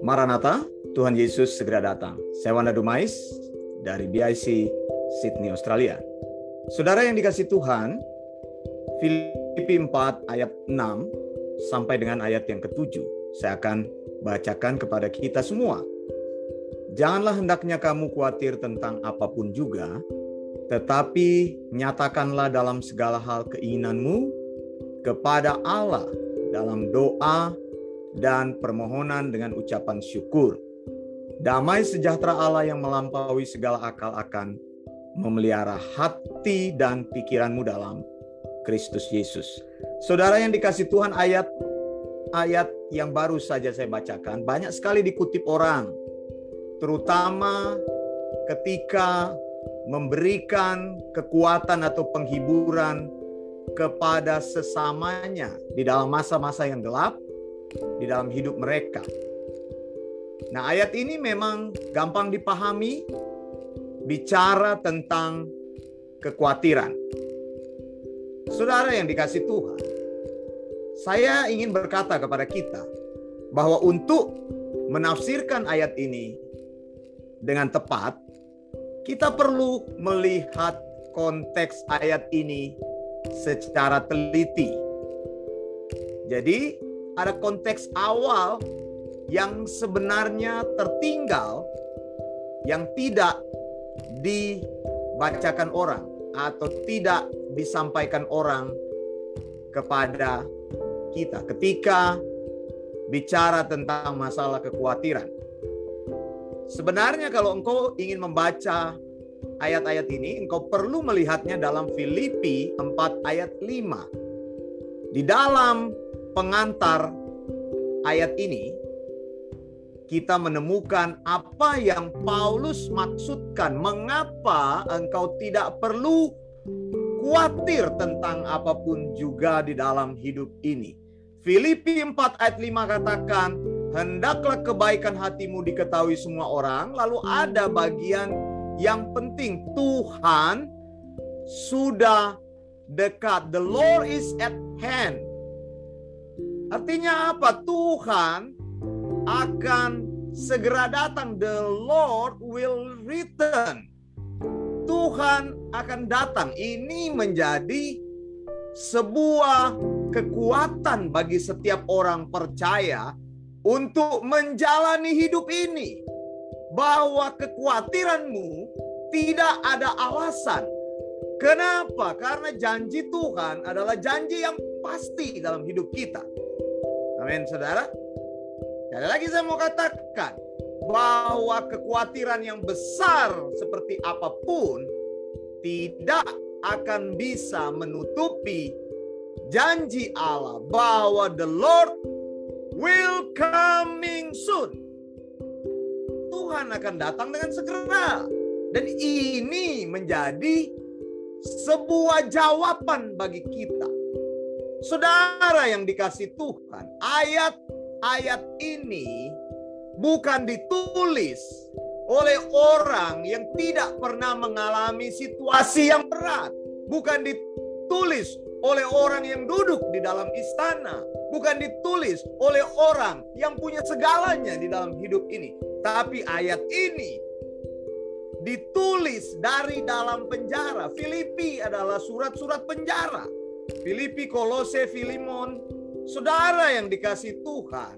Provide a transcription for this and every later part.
Maranatha, Tuhan Yesus segera datang. Saya Wanda Dumais dari BIC Sydney, Australia. Saudara yang dikasih Tuhan, Filipi 4 ayat 6 sampai dengan ayat yang ketujuh. Saya akan bacakan kepada kita semua. Janganlah hendaknya kamu khawatir tentang apa pun juga, tetapi nyatakanlah dalam segala hal keinginanmu kepada Allah dalam doa dan permohonan dengan ucapan syukur. Damai sejahtera Allah yang melampaui segala akal akan memelihara hati dan pikiranmu dalam Kristus Yesus. Saudara yang dikasih Tuhan ayat ayat yang baru saja saya bacakan banyak sekali dikutip orang terutama ketika memberikan kekuatan atau penghiburan kepada sesamanya di dalam masa-masa yang gelap di dalam hidup mereka. Nah, ayat ini memang gampang dipahami bicara tentang kekhawatiran. Saudara yang dikasih Tuhan, saya ingin berkata kepada kita bahwa untuk menafsirkan ayat ini dengan tepat, kita perlu melihat konteks ayat ini secara teliti. Jadi, ada konteks awal yang sebenarnya tertinggal yang tidak dibacakan orang atau tidak disampaikan orang kepada kita ketika bicara tentang masalah kekhawatiran. Sebenarnya kalau engkau ingin membaca ayat-ayat ini, engkau perlu melihatnya dalam Filipi 4 ayat 5. Di dalam pengantar ayat ini, kita menemukan apa yang Paulus maksudkan. Mengapa engkau tidak perlu khawatir tentang apa pun juga di dalam hidup ini. Filipi 4 ayat 5 katakan, hendaklah kebaikan hatimu diketahui semua orang. Lalu ada bagian yang penting, Tuhan sudah dekat. The Lord is at hand. Artinya apa? Tuhan akan segera datang. The Lord will return. Tuhan akan datang. Ini menjadi sebuah kekuatan bagi setiap orang percaya untuk menjalani hidup ini. Bahwa kekhawatiranmu tidak ada alasan. Kenapa? Karena janji Tuhan adalah janji yang pasti dalam hidup kita. Amin, saudara. Sekali lagi saya mau katakan bahwa kekhawatiran yang besar seperti apa pun tidak akan bisa menutupi janji Allah bahwa the Lord will coming soon. Tuhan akan datang dengan segera. Dan ini menjadi sebuah jawaban bagi kita. Saudara yang dikasih Tuhan, ayat-ayat ini bukan ditulis oleh orang yang tidak pernah mengalami situasi yang berat. Bukan ditulis oleh orang yang duduk di dalam istana. Bukan ditulis oleh orang yang punya segalanya di dalam hidup ini. Tapi ayat ini ditulis dari dalam penjara. Filipi adalah surat-surat penjara. Filipi, Kolose, Filimon, saudara yang dikasih Tuhan.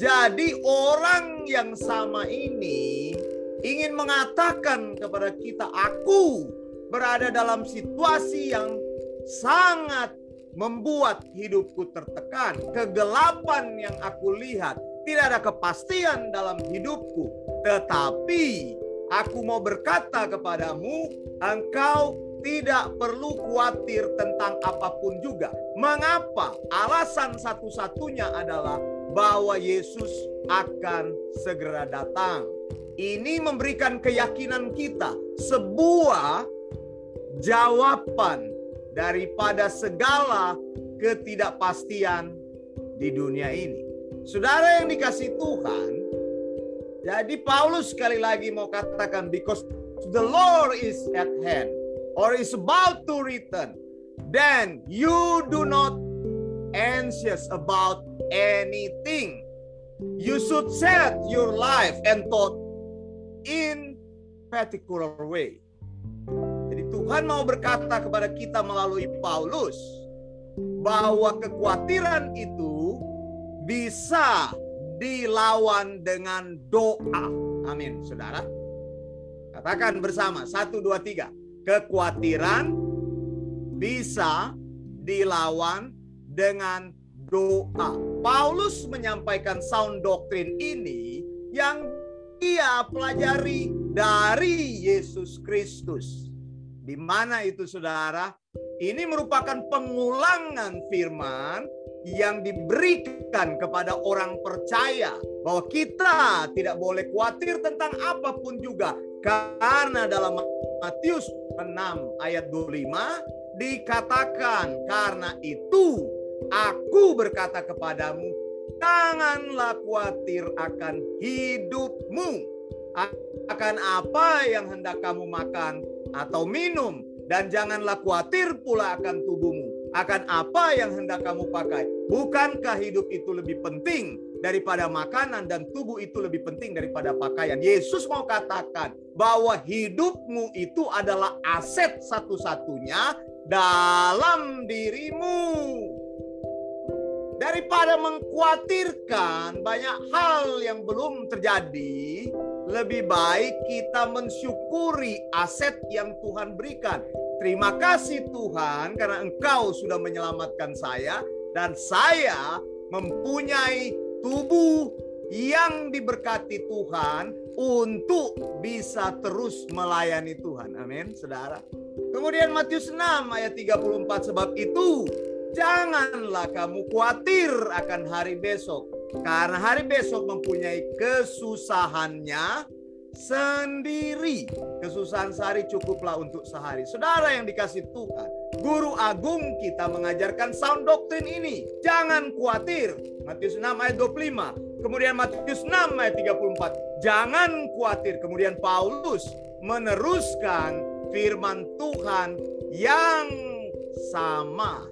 Jadi orang yang sama ini ingin mengatakan kepada kita, aku berada dalam situasi yang sangat membuat hidupku tertekan. Kegelapan yang aku lihat, tidak ada kepastian dalam hidupku. Tetapi aku mau berkata kepadamu, engkau tidak perlu khawatir tentang apa pun juga. Mengapa? Alasan satu-satunya adalah bahwa Yesus akan segera datang. Ini memberikan keyakinan kita sebuah jawaban daripada segala ketidakpastian di dunia ini. Saudara yang dikasih Tuhan, jadi Paulus sekali lagi mau katakan because the Lord is at hand or is about to return, then you do not anxious about anything. You should set your life and thought in particular way. Jadi Tuhan mau berkata kepada kita melalui Paulus bahwa kekhawatiran itu bisa dilawan dengan doa. Amin, saudara. Katakan bersama, satu, dua, tiga. Kekhawatiran bisa dilawan dengan doa. Paulus menyampaikan sound doktrin ini yang ia pelajari dari Yesus Kristus. Di mana itu saudara? Ini merupakan pengulangan firman yang diberikan kepada orang percaya bahwa kita tidak boleh khawatir tentang apa pun juga karena dalam Matius 6 ayat 25 dikatakan karena itu aku berkata kepadamu janganlah khawatir akan hidupmu akan apa yang hendak kamu makan atau minum dan janganlah khawatir pula akan tubuhmu akan apa yang hendak kamu pakai. Bukankah hidup itu lebih penting daripada makanan dan tubuh itu lebih penting daripada pakaian? Yesus mau katakan bahwa hidupmu itu adalah aset satu-satunya dalam dirimu. Daripada mengkhawatirkan banyak hal yang belum terjadi, lebih baik kita mensyukuri aset yang Tuhan berikan. Terima kasih Tuhan karena Engkau sudah menyelamatkan saya dan saya mempunyai tubuh yang diberkati Tuhan untuk bisa terus melayani Tuhan. Amin, Saudara. Kemudian Matius 6 ayat 34 sebab itu janganlah kamu khawatir akan hari besok karena hari besok mempunyai kesusahannya sendiri. Kesusahan sehari cukuplah untuk sehari. Saudara yang dikasih Tuhan, guru agung kita mengajarkan sound doktrin ini. Jangan khawatir. Matius 6 ayat 25. Kemudian Matius 6 ayat 34. Jangan khawatir. Kemudian Paulus meneruskan firman Tuhan yang sama.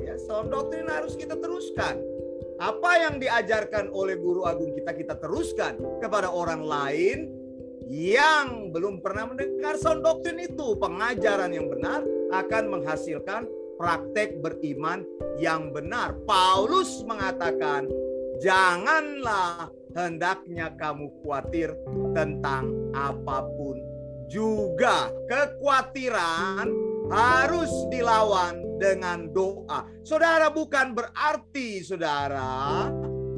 Ya, sound doktrin harus kita teruskan. Apa yang diajarkan oleh guru agung kita kita teruskan kepada orang lain yang belum pernah mendengar sound doktrin itu, pengajaran yang benar akan menghasilkan praktek beriman yang benar. Paulus mengatakan, "Janganlah hendaknya kamu khawatir tentang apa pun juga. Kekhawatiran harus dilawan dengan doa. Saudara bukan berarti saudara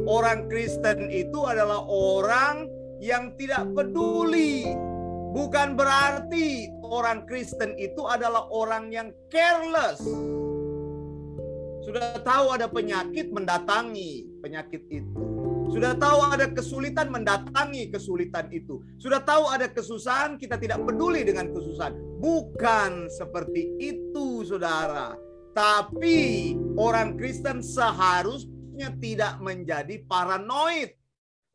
orang Kristen itu adalah orang yang tidak peduli. Bukan berarti orang Kristen itu adalah orang yang careless. Sudah tahu ada penyakit mendatangi penyakit itu. Sudah tahu ada kesulitan mendatangi kesulitan itu. Sudah tahu ada kesusahan kita tidak peduli dengan kesusahan. Bukan seperti itu saudara. Tapi orang Kristen seharusnya tidak menjadi paranoid.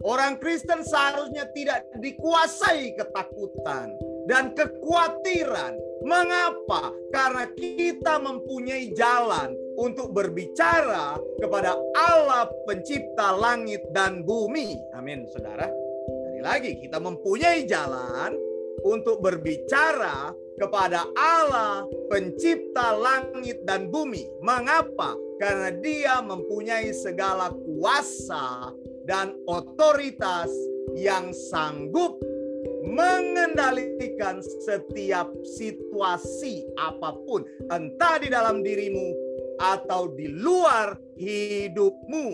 Orang Kristen seharusnya tidak dikuasai ketakutan dan kekhawatiran. Mengapa? Karena kita mempunyai jalan untuk berbicara kepada Allah pencipta langit dan bumi. Amin, saudara. Sekali lagi, kita mempunyai jalan untuk berbicara kepada Allah pencipta langit dan bumi. Mengapa? Karena dia mempunyai segala kuasa dan otoritas yang sanggup mengendalikan setiap situasi apa pun, entah di dalam dirimu atau di luar hidupmu.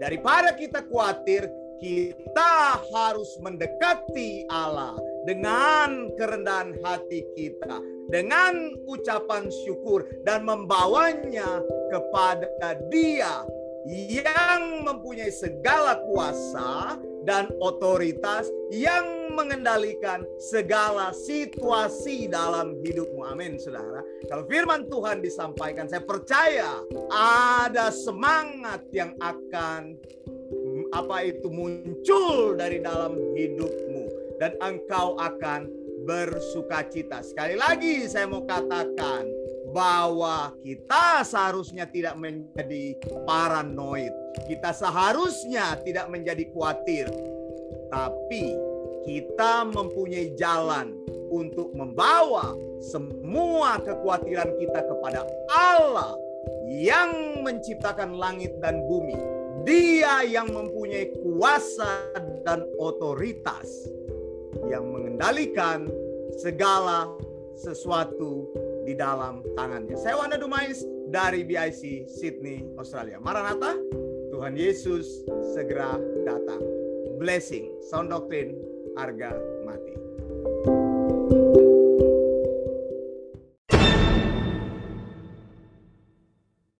Daripada kita khawatir, kita harus mendekati Allah dengan kerendahan hati kita, dengan ucapan syukur, dan membawanya kepada Dia yang mempunyai segala kuasa dan otoritas yang mengendalikan segala situasi dalam hidupmu. Amin, saudara. Kalau firman Tuhan disampaikan, saya percaya ada semangat yang akan apa itu muncul dari dalam hidupmu dan engkau akan bersukacita. Sekali lagi saya mau katakan bahwa kita seharusnya tidak menjadi paranoid. Kita seharusnya tidak menjadi khawatir. Tapi kita mempunyai jalan untuk membawa semua kekhawatiran kita kepada Allah yang menciptakan langit dan bumi. Dia yang mempunyai kuasa dan otoritas yang mengendalikan segala sesuatu di dalam tangannya. Saya Wanda Dumais dari BIC Sydney, Australia. Maranatha, Tuhan Yesus segera datang. Blessing, sound doctrine, harga.